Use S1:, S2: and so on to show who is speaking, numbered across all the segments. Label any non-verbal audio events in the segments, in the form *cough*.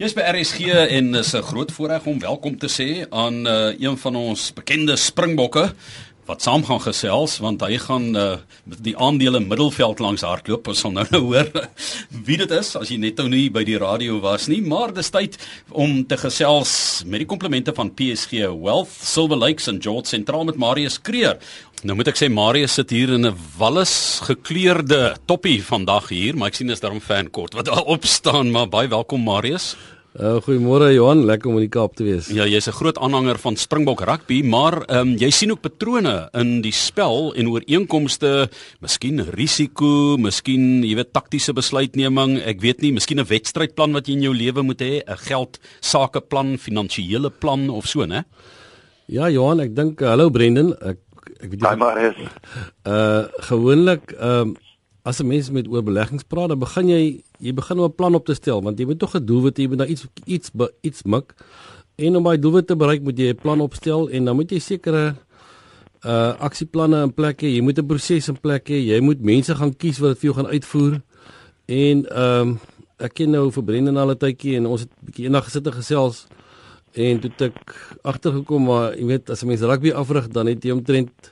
S1: Jy's by RSG en is 'n groot voorreg om welkom te sê aan uh, een van ons bekende Springbokke wat saam gaan gesels want hy gaan uh, die aandele middelveld langs hardloop. Ons sal nou nou hoor *laughs* wie dit is as jy net nou nie by die radio was nie, maar dis tyd om te gesels met die komplemente van PSG Wealth Silver Lakes en George Sentraal met Marius Kreer. Nou moet ek sê Marius sit hier in 'n wallis gekleurde toppie vandag hier, maar ek sien is daarom fan kort wat daar *laughs* op staan, maar baie welkom Marius.
S2: Uh, Goeiemôre Johan, lekker om in die Kaap te wees.
S1: Ja, jy's 'n groot aanhanger van Springbok rugby, maar ehm um, jy sien ook patrone in die spel en ooreenkomste, miskien risiko, miskien jy weet taktiese besluitneming, ek weet nie, miskien 'n wedstrydplan wat jy in jou lewe moet hê, 'n geld sakeplan, finansiële plan of so, né?
S2: Ja, Johan, ek dink hallo Brendan, ek
S3: ek weet jy maar is
S2: uh gewoonlik ehm um, as 'n mens met oor beleggings praat, dan begin jy jy begin om 'n plan op te stel want jy moet tog 'n doelwit hê, jy moet nou iets iets iets mik. En om daai doelwit te bereik, moet jy 'n plan opstel en dan moet jy sekere uh aksieplanne in plek hê. Jy moet 'n proses in plek hê. Jy moet mense gaan kies wat dit vir jou gaan uitvoer. En ehm um, ek ken nou vir Brendan al 'n tydjie en ons het 'n bietjie eendag gesit en gesels en toe ek agtergekom maar jy weet as 'n mens rugby afrig dan het jy omtrent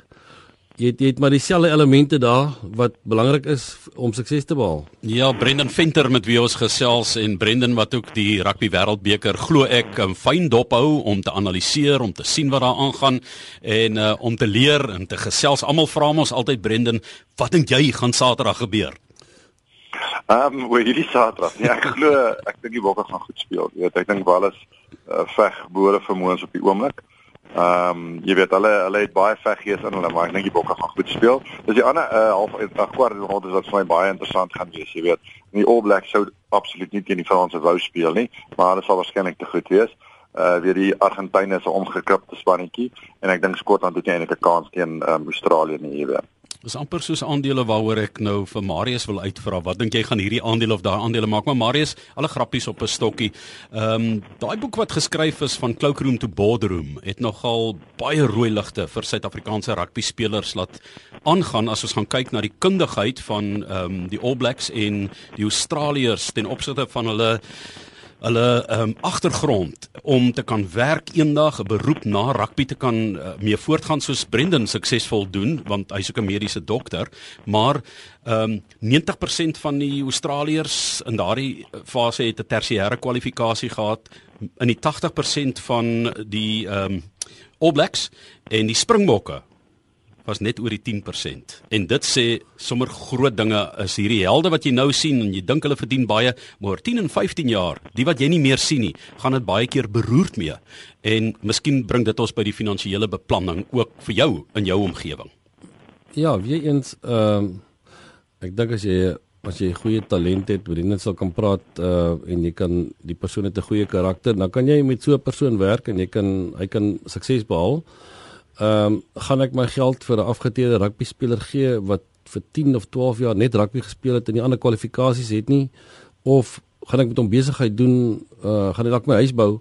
S2: jy het, jy het maar dieselfde elemente daar wat belangrik is om sukses te behaal.
S1: Ja, Brendan Venter met wie ons gesels en Brendan wat ook die rugby wêreldbeker glo ek 'n fyn dop hou om te analiseer, om te sien wat daar aangaan en uh, om te leer en te gesels. Almal vra ons altyd Brendan, wat dink jy gaan Saterdag gebeur?
S3: Ehm, um, hoe hierdie Saterdag? Ja, ek glo ek dink die Bokke gaan goed speel. Jy weet, ek dink wel is uh, veg boere vermoëns op die oomblik. Ehm um, jy weet hulle hulle het baie veggees in hulle, maar ek dink die bokke gaan goed speel. Dis die ander uh, half 'n kwart rond is wat vir my baie interessant gaan wees, jy weet. Die All Blacks sou absoluut nie teen die Franse wou speel nie, maar hulle sal waarskynlik te goed wees. Uh weer die Argentynë 'n omgekrapte spannetjie en ek dink Skotland het eintlik 'n kans teen um, Australië nie, jy weet.
S1: Dis amper soos aandele waaroor ek nou vir Marius wil uitvra. Wat dink jy gaan hierdie aandele of daai aandele maak? Maar Marius, alle grappies op 'n stokkie. Ehm um, daai boek wat geskryf is van Cloakroom to Boardroom het nogal baie rooi ligte vir Suid-Afrikaanse rugby spelers laat aangaan as ons gaan kyk na die kundigheid van ehm um, die All Blacks en die Australiërs ten opsigte van hulle hulle um, agtergrond om te kan werk eendag 'n beroep na rugby te kan uh, mee voortgaan soos Brendan suksesvol doen want hy's ook 'n mediese dokter. Maar ehm um, 90% van die Australiërs in daardie fase het 'n tersiêre kwalifikasie gehad. In die 80% van die ehm um, All Blacks en die Springbokke was net oor die 10%. En dit sê sommer groot dinge is hierdie helde wat jy nou sien en jy dink hulle verdien baie, maar oor 10 en 15 jaar, die wat jy nie meer sien nie, gaan dit baie keer beroerd mee. En miskien bring dit ons by die finansiële beplanning ook vir jou in jou omgewing.
S2: Ja, weer eens ehm um, ek dink as jy as jy goeie talent het, vriende sal kan praat uh en jy kan die persoon het 'n goeie karakter, dan kan jy met so 'n persoon werk en jy kan hy kan sukses behaal ehm um, gaan ek my geld vir 'n afgetrede rugby speler gee wat vir 10 of 12 jaar net rugby gespeel het en nie ander kwalifikasies het nie? Of gaan ek met hom besigheid doen uh gaan ek dalk my huis bou?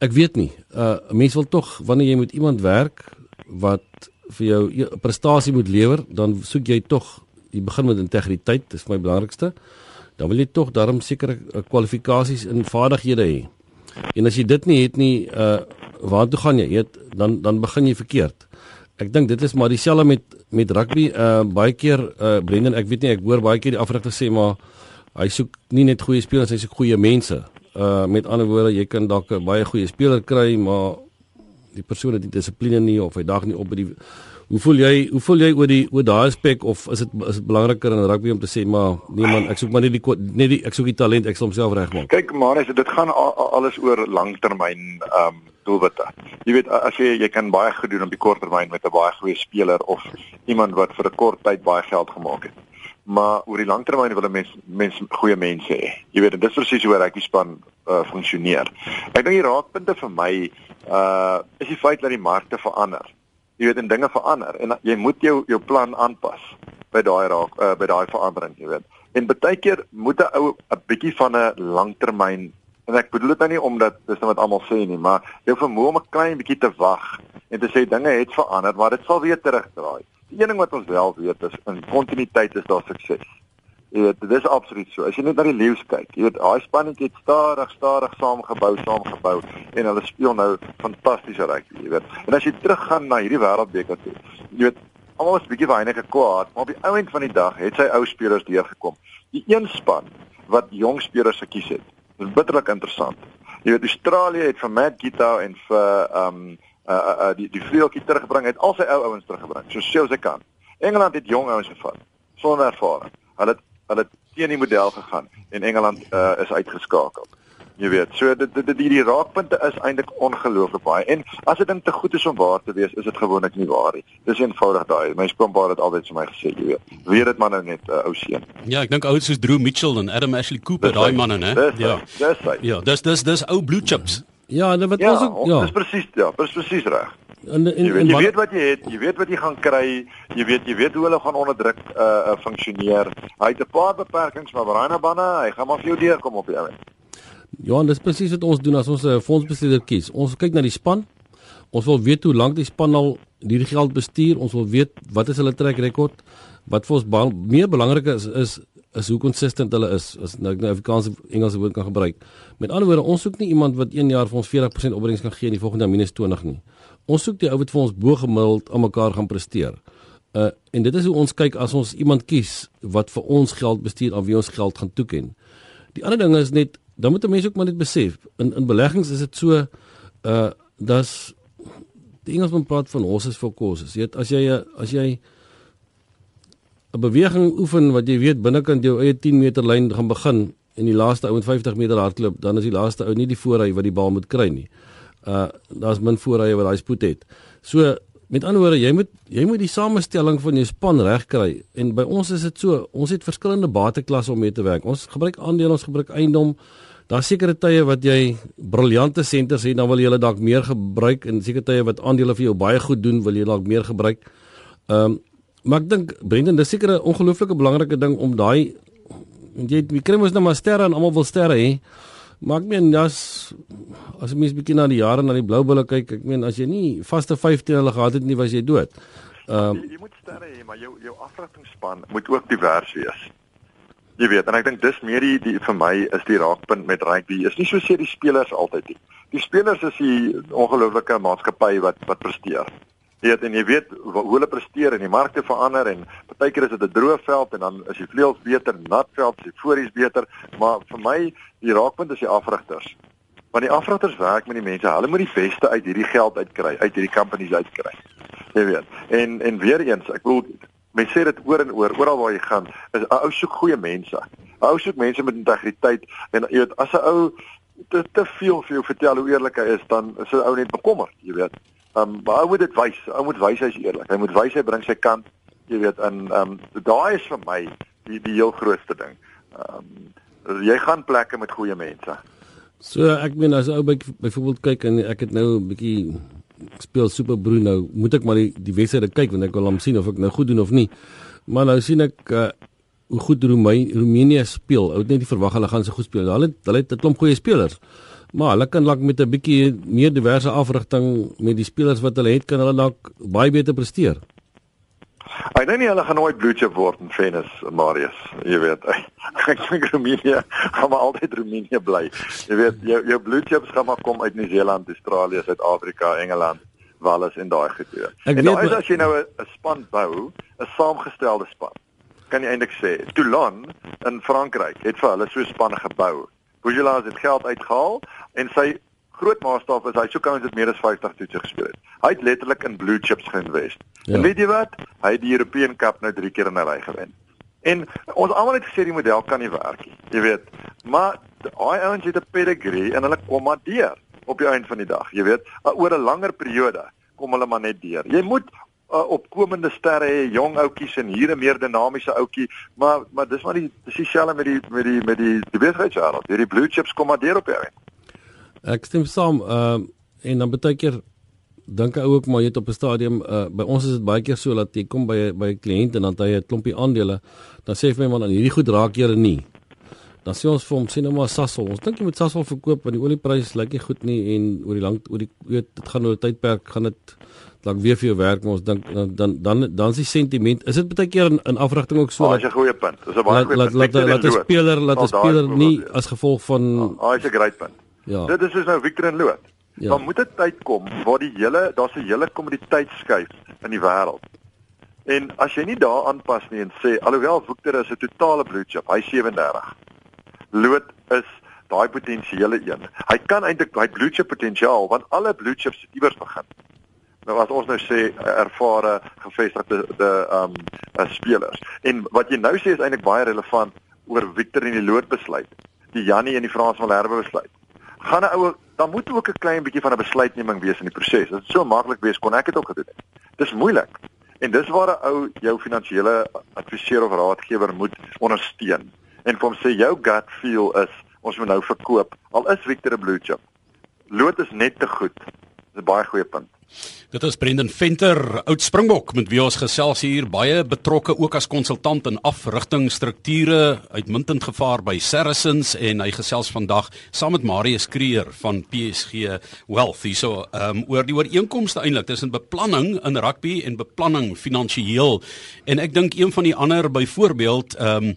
S2: Ek weet nie. Uh mense wil tog wanneer jy met iemand werk wat vir jou e, prestasie moet lewer dan soek jy tog jy begin met integriteit dis my belangrikste. Dan wil jy tog daarom sekere uh, kwalifikasies en vaardighede hê. En as jy dit nie het nie uh waar toe gaan jy? Jy dan dan begin jy verkeerd. Ek dink dit is maar dieselfde met met rugby. Uh baie keer uh Brendan, ek weet nie ek hoor baie keer die afrigter sê maar hy soek nie net goeie spelers, hy soek goeie mense. Uh met ander woorde, jy kan dalk 'n baie goeie speler kry, maar die persoon het nie dissipline nie of hy dag nie op by die Hoe voel jy? Hoe voel jy oor die oor daai aspek of is dit is dit belangriker in rugby om te sê maar nee man, ek soek maar net die net die ek soek die talent, ek sal homself regmaak.
S3: Kyk maar, as dit gaan alles oor langtermyn ehm um, doelwitte. Jy weet as jy jy kan baie goed doen op die korttermyn met 'n baie goeie speler of iemand wat vir 'n kort tyd baie geld gemaak het. Maar oor die langtermyn wil 'n mens mens goeie mense hê. Jy weet, dit is presies hoe rugby span uh, funksioneer. Ek dink die raakpunte vir my uh is die feit dat die markte verander jy weet en dinge verander en jy moet jou jou plan aanpas by daai raak uh, by daai verandering jy weet en baie keer moet 'n ou 'n bietjie van 'n langtermyn en ek bedoel dit nou nie omdat dis nou wat almal sê nie maar jou vermoë om 'n klein bietjie te wag en te sê dinge het verander maar dit sal weer terugdraai die een ding wat ons wel weet is in kontinuïteit is daar sukses Jy weet, dit is absoluut so. As jy net na die leeu's kyk, jy weet, daai spannetjie het stadig, stadig saamgebou, saamgebou en hulle speel nou fantastiese rugby, jy weet. En as jy teruggaan na hierdie wêreldbeker toe, jy weet, almal was 'n bietjie wynige kwaad, maar op die ouend van die dag het sy ou spelers deurgekom. Die een span wat jong spelers gekies het, is bitterlik interessant. Jy weet Australië het vir Matt Gita en vir um uh, uh, uh die die vleueltjie teruggebring, het al sy ou ouens teruggebring, so sou sy kan. Engeland het jong ouens gevat sonder ervaring. Hulle het hulle teen die model gegaan en Engeland uh, is uitgeskakel. Jy weet, so dit dit die, die raakpunte is eintlik ongelooflik baie. En as dit ding te goed is om waar te wees, is dit gewoonlik nie waar nie. Dis eenvoudig daai. My skoonpaar het altyd vir my gesê, jy weet. Weet dit maar nou net 'n uh, ou seun.
S1: Ja, ek dink ouens soos Drew Mitchell en Adam Ashley Cooper, daai manne, né?
S3: Ja. Dis hy.
S1: Ja, dis dis dis ou blue chips.
S2: Ja, dit wat
S3: Ja,
S2: ons ook ja.
S3: dis presies, ja, dis presies reg.
S2: En en,
S3: Jy weet,
S2: en
S3: jy
S2: wat-
S3: weet wat jy het, jy weet wat jy gaan kry, jy weet jy weet hoe hulle gaan onder druk uh, uh funksioneer. Hy het 'n paar beperkings, maar Brian Banna, hy gaan maar vir jou deurkom op die ou.
S2: En dis presies wat ons doen as ons 'n fondsbestuurder kies. Ons kyk na die span. Ons wil weet hoe lank die span al hierdie geld bestuur. Ons wil weet wat is hulle trek rekord. Wat vir ons meer belangrik is is is hoe konsistent hulle is. As nou ek nou Afrikaanse Engelse woord kan gebruik. Met ander woorde, ons soek nie iemand wat 1 jaar vir ons 40% opbrengs kan gee en die volgende jaar minus 20 nie. Ons soek die ou wat vir ons bo gemiddeld aan mekaar gaan presteer. Uh en dit is hoe ons kyk as ons iemand kies wat vir ons geld bestuur aan wie ons geld gaan toeken. Die ander ding is net dan moet 'n mens ook maar net besef in in beleggings is dit so uh dat die Engelsman praat van horses for courses. Jy weet as jy as jy 'n beweging oefen wat jy weet binnekant jou eie 10 meter lyn gaan begin en die laaste ou met 50 meter hardloop, dan is die laaste ou nie die voorry wat die bal moet kry nie. Uh daar's min voorrye wat daai spoed het. So met ander woorde, jy moet jy moet die samestelling van jou span regkry en by ons is dit so, ons het verskillende bateklasse om mee te werk. Ons gebruik aandele, ons gebruik eiendom. Daar sekerre tye wat jy briljante senters het, dan wil jy hulle dalk meer gebruik en seker tye wat aandele vir jou baie goed doen, wil jy dalk meer gebruik. Ehm um, maar ek dink Brendan, dis seker 'n ongelooflike belangrike ding om daai jy jy kry mos nou maar sterre en almal wil sterre hê. Maar ek meen as as 'n mens bietjie na die jare na die blou bulle kyk, ek meen as jy nie vaste 15 hulle gehad het nie, was jy dood. Ehm um,
S3: Jy, jy moet sterre hê, maar jou jou afrigtingspan moet ook divers wees. Jy weet, en ek dink dis meer die, die vir my is die raakpunt met rugby. Is nie so seer die spelers altyd nie. Die spelers is die ongelooflike maatskappy wat wat presteer. Jy weet en jy weet hoe hulle presteer en die markte verander en partykeer is dit 'n droë veld en dan is die vleuels beter, nat veld die vooruits beter, maar vir my die raakpunt is die afrigters. Want die afrigters werk met die mense. Hulle moet die beste uit hierdie geld uitkry, uit hierdie companies uitkry. Jy weet. En en weer eens, ek bedoel mense sê dit oor en oor, oral waar jy gaan, is 'n ou soek goeie mense. 'n Ou soek mense met integriteit en jy weet, as 'n ou te te veel vir jou vertel hoe eerlik hy is, dan is 'n ou net bekommerd, jy weet. Um maar ou moet dit wys. Ou moet wys hy's eerlik. Hy moet wys hy bring sy kant, jy weet, en um daai is vir my die die heel grootste ding. Um jy gaan plekke met goeie mense.
S2: So ek meen as ou by byvoorbeeld kyk en ek het nou 'n bietjie speel Super Broer nou, moet ek maar die die wedstryde kyk want ek wil hom sien of ek nou goed doen of nie. Maar nou sien ek uh, hoe goed Roemenië Roemenië speel. Ou het net nie verwag hulle gaan so goed speel. Hulle hulle het 'n klomp goeie spelers. Maar hulle kan dalk met 'n bietjie meer diverse afrigting met die spelers wat hulle het, kan hulle dalk baie beter presteer.
S3: Ek dink nie hulle gaan nooit blue chip word in Venus, Marius. Jy weet, *laughs* ek dink Roemenië gaan maar altyd Roemenië bly. Jy weet, jou jou blue chips gaan maar kom uit Nieu-Seeland, Australië, Suid-Afrika, Engeland, Wales en daai.
S2: Ek
S3: En daai is as jy nou 'n span bou, 'n saamgestelde span. Kan jy eintlik sê, Toulon in Frankryk het vir hulle so 'n span gebou. Bourgeois het geld uitgehaal en sy groot maatstaf is hy so kan dit meer as 50 toetse gespeel het. Hy het letterlik in blue chips geïnvest.
S2: Ja.
S3: En weet jy wat? Hy het die European Cup nou 3 keer in 'n ry gewen. En ons almal het gesê die model kan nie werk nie. Jy weet, maar daai ouens het 'n pedigree en hulle kom maar deur op die einde van die dag. Jy weet, oor 'n langer periode kom hulle maar net deur. Jy moet uh, opkomende sterre hê, jong ouetjies en hier 'n meer dinamiese ouetjie, maar maar dis maar die dis dieselfde met die met die met die die besigheidswêreld. Hierdie blue chips kom maar deur op die einde.
S2: Ek stem saam. Ehm uh, en dan baie keer dink ek ook maar jy het op 'n stadium uh, by ons is dit baie keer so dat jy kom by by 'n kliënt en dan het hy 'n klompie aandele, dan sê hy vir my man aan hierdie goed raak jy nie. Dan sê ons vir hom sê nou maar Sasol. Ons dink jy moet Sasol verkoop want die olieprys lyk nie goed nie en oor die lank oor die weet dit gaan oor 'n tydperk gaan dit dalk weer vir jou werk, maar ons dink dan dan dan dan is die sentiment, is dit baie keer in, in afrigting ook so
S3: Oh, dis 'n goeie punt. Dis 'n baie goeie
S2: laat
S3: punt.
S2: laat laat 'n speler laat 'n speler nie as gevolg van
S3: Ah, dis 'n great punt.
S2: Ja.
S3: Dit is soos nou Victor en Loot.
S2: Ja.
S3: Dan moet 'n tyd kom waar die hele daar's 'n hele kommoditeitsskuif in die wêreld. En as jy nie daar aanpas nie en sê alhoewel Victor is 'n totale blue chip, hy 37. Loot is daai potensiële een. Hy kan eintlik hy blue chip potensiaal want alle blue chips het iewers begin. Nou as ons nou sê eh, ervare gevestigde de um uh, spelers. En wat jy nou sê is eintlik baie relevant oor Victor en die Loot besluit. Die Jannie en die Frans Malherbe besluit. Gaan 'n ou dan moet ook 'n klein bietjie van 'n besluitneming wees in die proses. Dit so maklik wees kon ek dit ook gedoen het. Dis moeilik. En dis waar 'n ou jou finansiële adviseur of raadgewer moet ondersteun. En vir hom sê jou gut feel is ons moet nou verkoop. Al is Victor 'n blue chip. Loot is net te goed. Dis 'n baie goeie punt.
S1: Dit is Brendan Venter, oud Springbok met wie ons gesels hier, baie betrokke ook as konsultant in afrigtingstrukture, uitmuntend gevaar by Saracens en hy gesels vandag saam met Marius Kreer van PSG Wealth. Hierso um, oor die ooreenkomste eintlik tussen beplanning in rugby en beplanning finansiëel. En ek dink een van die ander byvoorbeeld ehm um,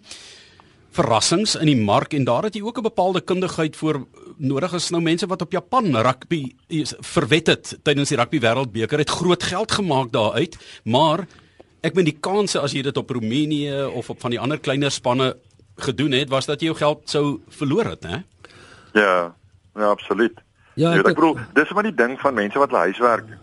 S1: verrassings in die mark en daar het jy ook 'n bepaalde kundigheid voor nodig is nou mense wat op Japan rugby is- verwet het tydens die rugby wêreldbeker het groot geld gemaak daaruit maar ek meen die kanse as jy dit op Roemenië of op van die ander kleiner spanne gedoen het was dat jy jou geld sou verloor het hè
S3: Ja, ja, absoluut.
S2: Ja, ek
S3: ek bedoel, dis maar die ding van mense wat hulle huiswerk doen.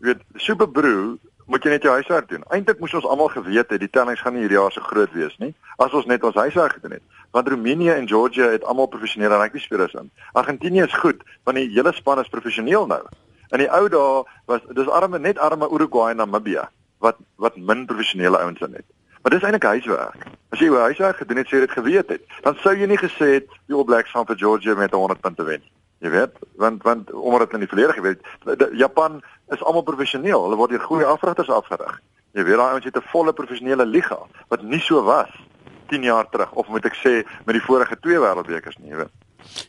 S3: Jy weet, Superbrew moet jy net jou huiswerk doen. Eintlik moes ons almal geweet het die tellings gaan nie hierdie jaar so groot wees nie as ons net ons huiswerk gedoen het. Want Roemenië en Georgia het almal professionele rugby spelers in. Argentinië is goed, want die hele span is professioneel nou. In die ou dae was dis arme net arme Uruguay en Namibia wat wat min professionele ouens in het. Maar dis eintlik huiswerk. As jy jou huiswerk gedoen het, sê jy dit geweet het, dan sou jy nie gesê het die All Blacks gaan vir Georgia met 100 punte wen nie. Jy weet, want want omdat dit in die verlede gebeur het, Japan is almal professioneel. Hulle word deur goeie afrigters afgerig. Jy weet daai ouens het 'n volle professionele liga wat nie so was 10 jaar terug of moet ek sê met die vorige twee wêreldbekers nie, jy weet.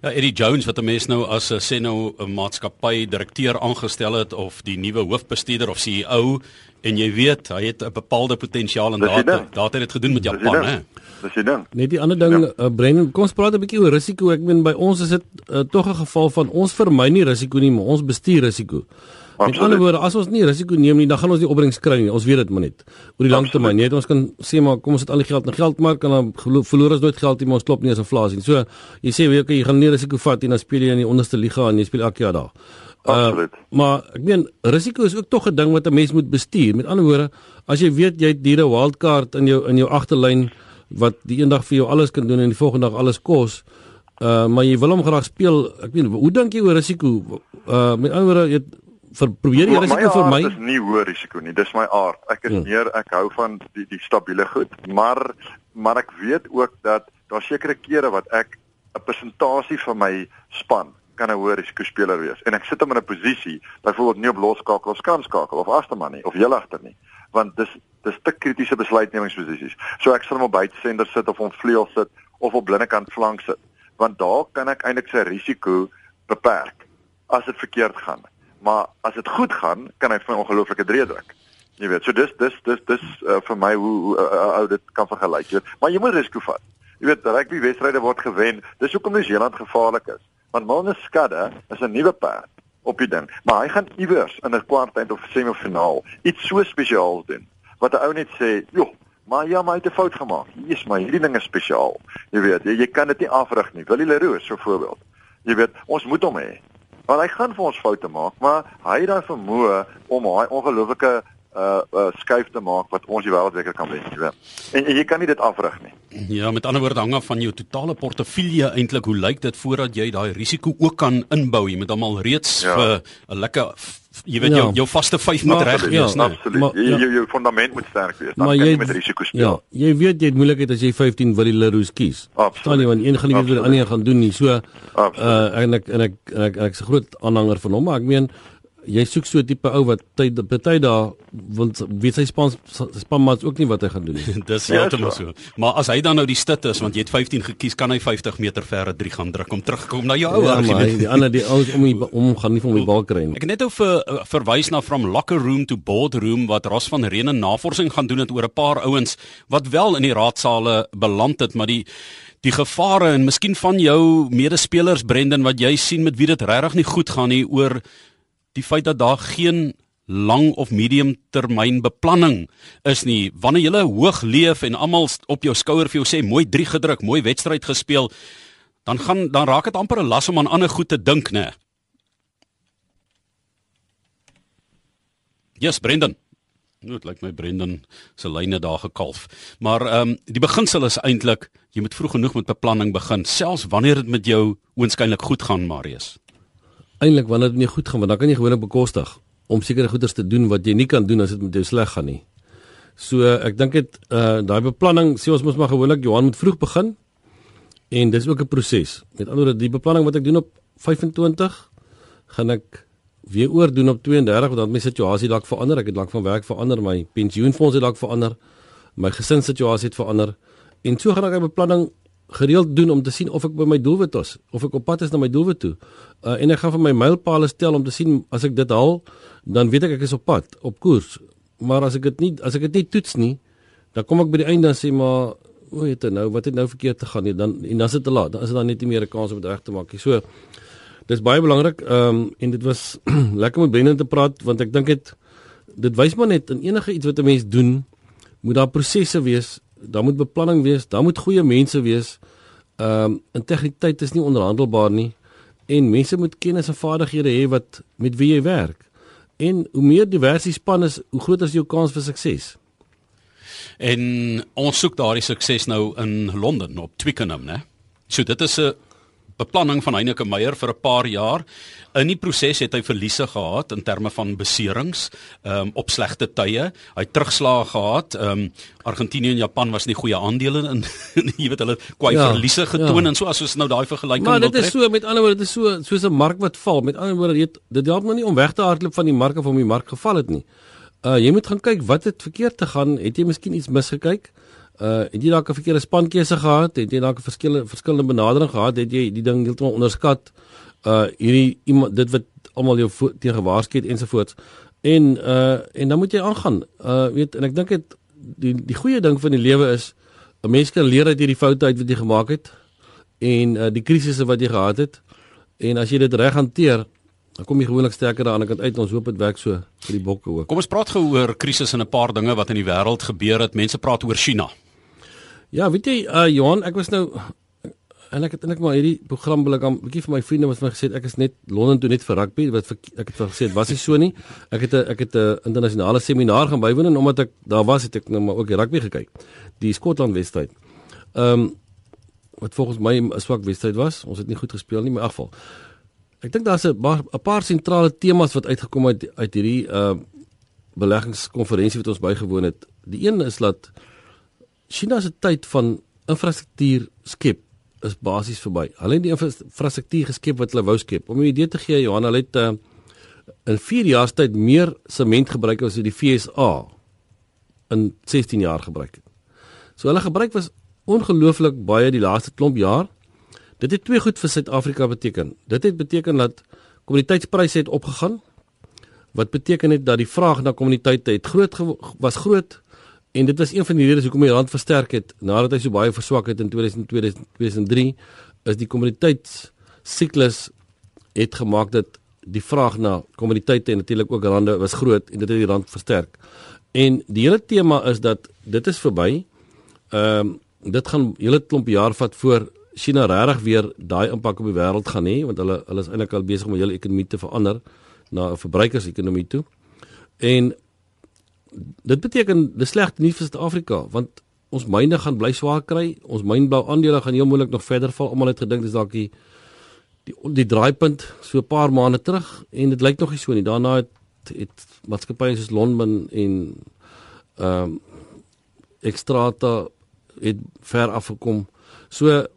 S1: Ja Eddie Jones wat 'n mens nou as 'n sê nou 'n maatskappy direkteur aangestel het of die nuwe hoofbestuurder of CEO en jy weet hy het 'n bepaalde potensiaal en daar daar het dit gedoen met Japan hè
S3: Dis die ding.
S2: Net die ander ding, ja. uh, Brendan, kom ons praat 'n bietjie oor risiko. Ek meen by ons is dit uh, tog 'n geval van ons vermy nie risiko nie, maar ons bestuur risiko. Met
S3: Absoluut.
S2: ander woorde, as ons nie risiko neem nie, dan gaan ons nie opbrengs kry nie. Ons weet dit maar net. Oor die lang termyn, net ons kan sê maar kom ons sit al die geld in geldmark en dan verloor ons nooit geld nie, maar ons klop nie as inflasie nie. So jy sê weet jy, jy gaan nie risiko vat nie, dan speel jy in die onderste liga en jy speel elke jaar daar.
S3: Absoluut.
S2: maar ek meen risiko is ook tog 'n ding wat 'n mens moet bestuur. Met ander woorde, as jy weet jy het hier 'n wildcard in jou in jou agterlyn wat die eendag vir jou alles kan doen en die volgende dag alles kos, uh maar jy wil hom graag speel. Ek meen, hoe dink jy oor risiko? Uh met ander woorde, jy vir probeer jy risiko vir my?
S3: aard is nie hoë risiko nie. Dis my aard. Ek is
S2: Ja.
S3: meer ek hou van die die stabiele goed, maar maar ek weet ook dat daar sekere kere wat ek 'n persentasie van my span kan 'n hoë risiko speler wees en ek sit hom in 'n posisie byvoorbeeld nie op losskakel of skanskakel of agterman nie of heel agter nie want dis dis te kritiese besluitnemingsposisies. So ek sal hom op buitesender sit of hom vleuel sit of op binnekant flank sit want daar kan ek eintlik sy risiko beperk as dit verkeerd gaan. Maar as dit goed gaan, kan hy vir my ongelooflike drie druk. Jy weet, so dis dis dis dis uh, vir my hoe hoe uh, ou dit kan vergelyk, jy weet. Maar jy moet risiko vat. Jy weet, rugby wedstryde word gewen. Dis hoekom New Zealand gevaarlik is. Want Milne Skudde is 'n nuwe perd op die ding, maar hy gaan iewers in 'n kwartfinale of semifinaal iets so spesiaals doen wat 'n ou net sê, "Joh, maar ja, maar hy het 'n fout gemaak. Jesus, maar hierdie ding is spesiaal." Jy weet, jy, jy kan dit nie afrig nie. Willie Leroux so voorbeeld. Jy weet, ons moet hom hê. Want hy gaan vir ons foute maak, maar hy het daai vermoë om daai ongelooflike uh uh skuif te maak wat ons die wêreldbeker kan wen, jy weet. En, en jy kan nie dit afrig nie.
S1: Ja, met ander woorde hang af van jou totale portefeulje eintlik hoe lyk dit voordat jy daai risiko ook kan inbou. Jy moet hom al reeds
S3: Ja.
S1: vir 'n lekker jy weet
S2: Ja.
S1: jou jou vaste 5 moet reg wees,
S2: ja?
S3: Absoluut.
S2: Maar- ja.
S3: jou, jou fundament moet sterk wees. Dan
S2: Maar
S3: kan jy met risiko
S2: Ja,
S3: speel.
S2: jy weet jy het moeilikheid as jy 15 Willie Leroux kies.
S3: Absoluut.
S2: Staan want een gaan nie weet wat die ander gaan doen nie. So
S3: Absoluut.
S2: uh en ek en ek en ek, en ek, ek is 'n groot aanhanger van hom, maar ek meen jy soek so 'n tipe ou wat tyd party daar want weet sy span span maar ook nie wat hy gaan doen nie. *laughs*
S1: Dis heeltemal so. Maar as hy dan nou die stit is want jy het 15 gekies, kan hy 50 meter verre 3 gaan druk om terugkom na jou ou
S2: ja,
S1: argument.
S2: maar die ander die ouens om die, om gaan nie van die bal kry nie.
S1: Ek het net ou ver, verwys na from locker room to boardroom wat Ros van Renen navorsing gaan doen het oor 'n paar ouens wat wel in die raadsale beland het, maar die die gevare en miskien van jou medespelers Brendan wat jy sien met wie dit regtig nie goed gaan nie oor die feit dat daar geen lang of medium termyn beplanning is nie. Wanneer jy hoog leef en almal op jou skouer vir jou sê mooi 3 gedruk, mooi wedstryd gespeel, dan gaan dan raak dit amper 'n las om aan ander goed te dink, né? Ja, yes, Brendan. Nou, dit lyk my Brendan se lyne daar gekalf. Maar ehm um, die beginsel is eintlik jy moet vroeg genoeg met beplanning begin, selfs wanneer dit met jou oënskynlik goed gaan, Marius.
S2: Eintlik wanneer dit nie goed gaan, want dan kan jy gewoonlik bekostig om sekere goeders te doen wat jy nie kan doen as dit met jou sleg gaan nie. So ek dink dit uh daai beplanning, sê ons mos maar gewoonlik Johan moet vroeg begin. En dis ook 'n proses. Met ander woorde, die beplanning wat ek doen op 25 gaan ek weer oor doen op 32 want dan my situasie dalk verander. Ek het dalk van werk verander, my pensioenfonds het dalk verander, my gesinssituasie het verander. En so gaan ek 'n beplanning gereeld doen om te sien of ek by my doelwit is, of ek op pad is na my doelwit toe. Uh, en ek gaan vir my mylpale stel om te sien as ek dit haal, dan weet ek ek is op pad, op koers. Maar as ek dit nie as ek dit nie toets nie, dan kom ek by die einde en sê maar o, het dit nou, wat het nou verkeerd te gaan nie, dan en dan is dit te laat. Dan is dit dan net nie meer 'n kans om dit reg te maak nie. So dis baie belangrik. Ehm um, en dit was *clears throat* lekker met Brendan te praat want ek dink dit dit wys maar net in enige iets wat 'n mens doen, moet daar prosesse wees daar moet beplanning wees, daar moet goeie mense wees. Ehm um, integriteit is nie onderhandelbaar nie en mense moet kennis en vaardighede hê wat met wie jy werk. En hoe meer diverse span is, hoe groter is jou kans vir sukses.
S1: En ons soek daardie sukses nou in Londen op Twickenham, né? So dit is 'n beplanning van Heineke Meyer vir 'n paar jaar. In die proses het hy verliese gehad in terme van beserings, ehm um, op slegte tye. Hy het terugslae gehad. Ehm um, Argentinië en Japan was nie goeie aandele *laughs* in jy weet hulle kwai ja, verliese getoon ja. en so as ons nou daai vergelyking
S2: wil trek. Maar dit is so met ander woorde dit is so soos 'n mark wat val. Met ander woorde dit dit help nou nie om weg te hardloop van die mark of om die mark geval het nie. Uh jy moet gaan kyk wat het verkeerd te gaan. Het jy miskien iets misgekyk? Uh het jy dalk 'n verkeerde spankeuse gehad? Het jy dalk 'n verskillende verskillende benadering gehad? Het jy die ding heeltemal onderskat? Uh hierdie iemand dit wat almal jou teen gewaarsku het ensovoorts. En uh en dan moet jy aangaan. Uh weet en ek dink dit die die goeie ding van die lewe is 'n mens kan leer uit hierdie foute uit wat jy gemaak het en uh die krisisse wat jy gehad het. En as jy dit reg hanteer, dan kom jy gewoonlik sterker daaraan kan uit. Ons hoop dit werk so vir die bokke ook.
S1: Kom ons praat gou oor krisisse en 'n paar dinge wat in die wêreld gebeur het. Mense praat oor China.
S2: Ja, weet jy, uh Johan, ek was nou en ek het eintlik maar hierdie program wil ek 'n bietjie vir my vriende wat my gesê het ek is net Londen toe net vir rugby wat vir, ek het gesê dit was nie so nie. Ek het 'n ek het 'n internasionale seminar gaan bywoon en omdat ek daar was het ek nou maar ook die rugby gekyk. Die Skotland wedstryd. Ehm um, wat volgens my 'n swak wedstryd was. Ons het nie goed gespeel nie, maar in geval. Ek dink daar's 'n 'n paar sentrale temas wat uitgekom het uit, uit hierdie uh beleggingskonferensie wat ons bygewoon het. Die een is dat China se tyd van infrastruktuur skep is basies verby. Hulle het die infrastruktuur geskep wat hulle wou skep. Om 'n idee te gee, Johan, hulle het uh, in 4 jaar tyd meer sement gebruik as die FSA in 16 jaar gebruik het. So hulle gebruik was ongelooflik baie die laaste klomp jaar. Dit het twee goed vir Suid-Afrika beteken. Dit het beteken dat kommoditeitspryse het opgegaan wat beteken het dat die vraag na kommoditeite het groot was groot En dit was een van die redes hoekom die rand versterk het nadat hy so baie verswak het in 2002 2003 is die kommoditeitssiklus het gemaak dat die vraag na kommoditeite en natuurlik ook rande was groot en dit het die rand versterk. En die hele tema is dat dit is verby. Ehm um, dit gaan hele klomp jaar vat voor China regtig weer daai impak op die wêreld gaan hê want hulle hulle is eintlik al besig om hulle ekonomie te verander na 'n verbruikersekonomie toe. En dit beteken dis slegte nuus vir Suid-Afrika want ons myne gaan bly swaar kry. Ons mynbou aandele gaan heel moeilik nog verder val. Almal het gedink dis dalk die die die draaipunt so 'n paar maande terug en dit lyk nog nie so nie. Daarna het het maatskappye soos Lonmin en ehm um, Extrata het ver afgekom. So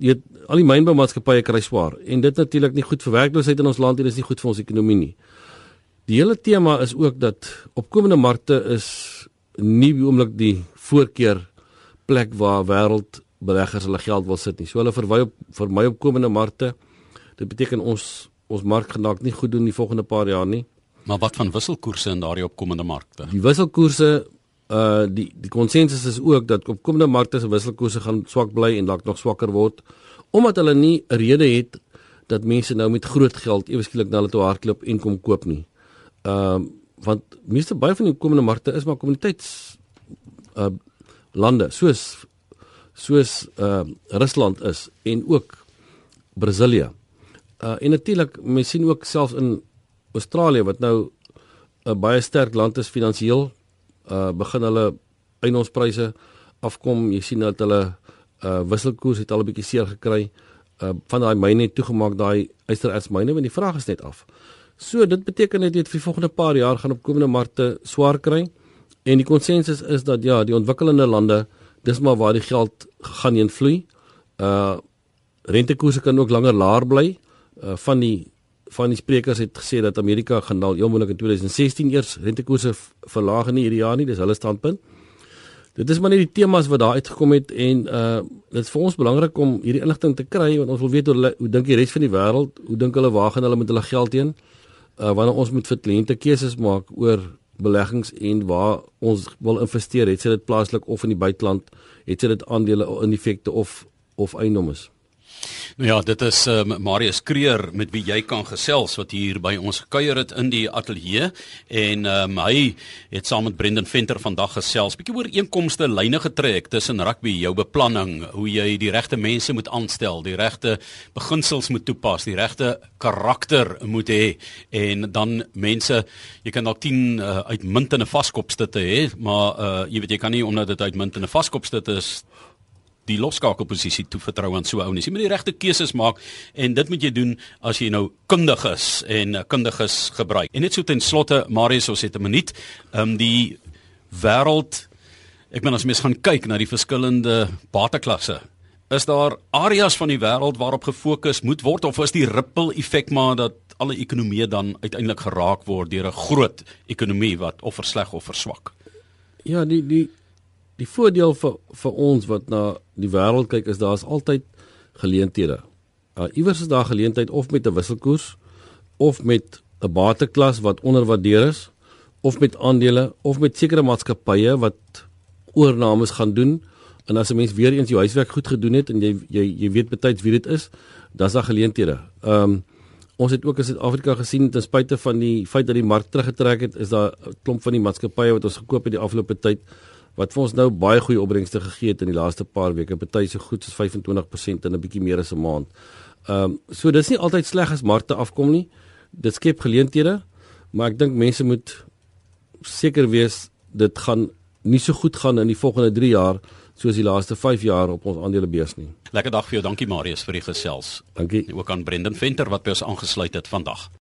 S2: jy al die mynboumaatskappye kry swaar en dit natuurlik nie goed vir werkloosheid in ons land en dis nie goed vir ons ekonomie nie. Die hele tema is ook dat opkomende markte is nie die oomblik die voorkeur plek waar wêreldbeleggers hulle geld wil sit nie. So hulle verwy op vir my opkomende markte. Dit beteken ons ons mark gaan dalk nie goed doen die volgende paar jaar nie.
S1: Maar wat van wisselkoerse in daardie opkomende markte?
S2: Die wisselkoerse uh die die konsensus is ook dat opkomende markte se wisselkoerse gaan swak bly en dalk nog swakker word omdat hulle nie 'n rede het dat mense nou met groot geld ewe skielik na hulle toe hardloop en kom koop nie. Ehm uh, want meeste baie van die opkomende markte is maar kommuniteits uh lande soos soos uh Rusland is en ook Brasilia. Uh en natuurlik mens sien ook selfs in Australië wat nou 'n baie sterk land is finansiëel uh begin hulle eiendomspryse afkom. Jy sien dat hulle uh wisselkoers het al 'n bietjie seer gekry. Uh van daai myne toegemaak daai ysterertsmyne want die vraag is net af. So dit beteken net dit vir die volgende paar jaar gaan opkomende markte swaar kry. En die konsensus is dat ja, die ontwikkelende lande, dis maar waar die geld gaan heen vloei. Uh rentekoerse kan ook langer laer bly. Uh van die van die sprekers het gesê dat Amerika gaan dalk heel moontlik in 2016 eers rentekoerse verlaag in hierdie jaar nie, dis hulle standpunt. Dit is maar net die temas wat daar uitgekom het en uh dit is vir ons belangrik om hierdie inligting te kry want ons wil weet hoe hoe dink die res van die wêreld, hoe dink hulle waar gaan hulle met hulle geld heen? Uh wanneer ons moet vir kliënte keuses maak oor beleggings en waar ons wil investeer, het sy dit plaaslik of in die buiteland, het sy dit aandele in effekte of of eiendom is.
S1: Nou ja, dit is um, Marius Kreer met wie jy kan gesels wat hier by ons gekuier het in die ateljee. En um, hy het saam met Brendan Venter vandag gesels bietjie oor inkomste lyne getrek tussen rugby, jou beplanning, hoe jy die regte mense moet aanstel, die regte beginsels moet toepas, die regte karakter moet hê. En dan mense, jy kan dalk 10 uh, uitmuntende vaskopstitte hê, maar uh, jy weet jy kan nie omdat dit uitmuntende vaskopstitte is die loskakelposisie toevertrou aan so ou nie. Jy moet die regte keuses maak en dit moet jy doen as jy nou kundig is en uh, kundig is gebruik. En net so ten slotte, Marius, ons het 'n minuut. Ehm um, die wêreld ek meen as mens gaan kyk na die verskillende bateklasse Is daar areas van die wêreld waarop gefokus moet word of is die ripple effek maar dat alle ekonomieë dan uiteindelik geraak word deur 'n groot ekonomie wat of versleg of verswak?
S2: Ja, die die die voordeel vir vir ons wat na die wêreld kyk is daar's altyd geleenthede. Uh iewers is daar geleentheid of met 'n wisselkoers of met 'n bateklas wat onderwaardeer is of met aandele of met sekere maatskappye wat oornames gaan doen en as 'n mens weer eens jou huiswerk goed gedoen het en jy jy jy weet betyds wie dit is, dan's daar geleenthede. Um ons het ook in Suid-Afrika gesien ten spyte van die feit dat die mark teruggetrek het, is daar 'n klomp van die maatskappye wat ons gekoop het die afgelope tyd wat vir ons nou baie goeie opbrengste gegee het in die laaste paar weke, party so goed soos 25% in 'n bietjie meer as 'n maand. Ehm um, so dis nie altyd sleg as markte afkom nie. Dit skep geleenthede, maar ek dink mense moet seker wees dit gaan nie so goed gaan in die volgende 3 jaar soos die laaste 5 jaar op ons aandelebeurs nie.
S1: Lekker dag vir jou. Dankie Marius vir die gesels.
S2: Dankie.
S1: En ook aan Brendan Venter wat by ons aangesluit het vandag.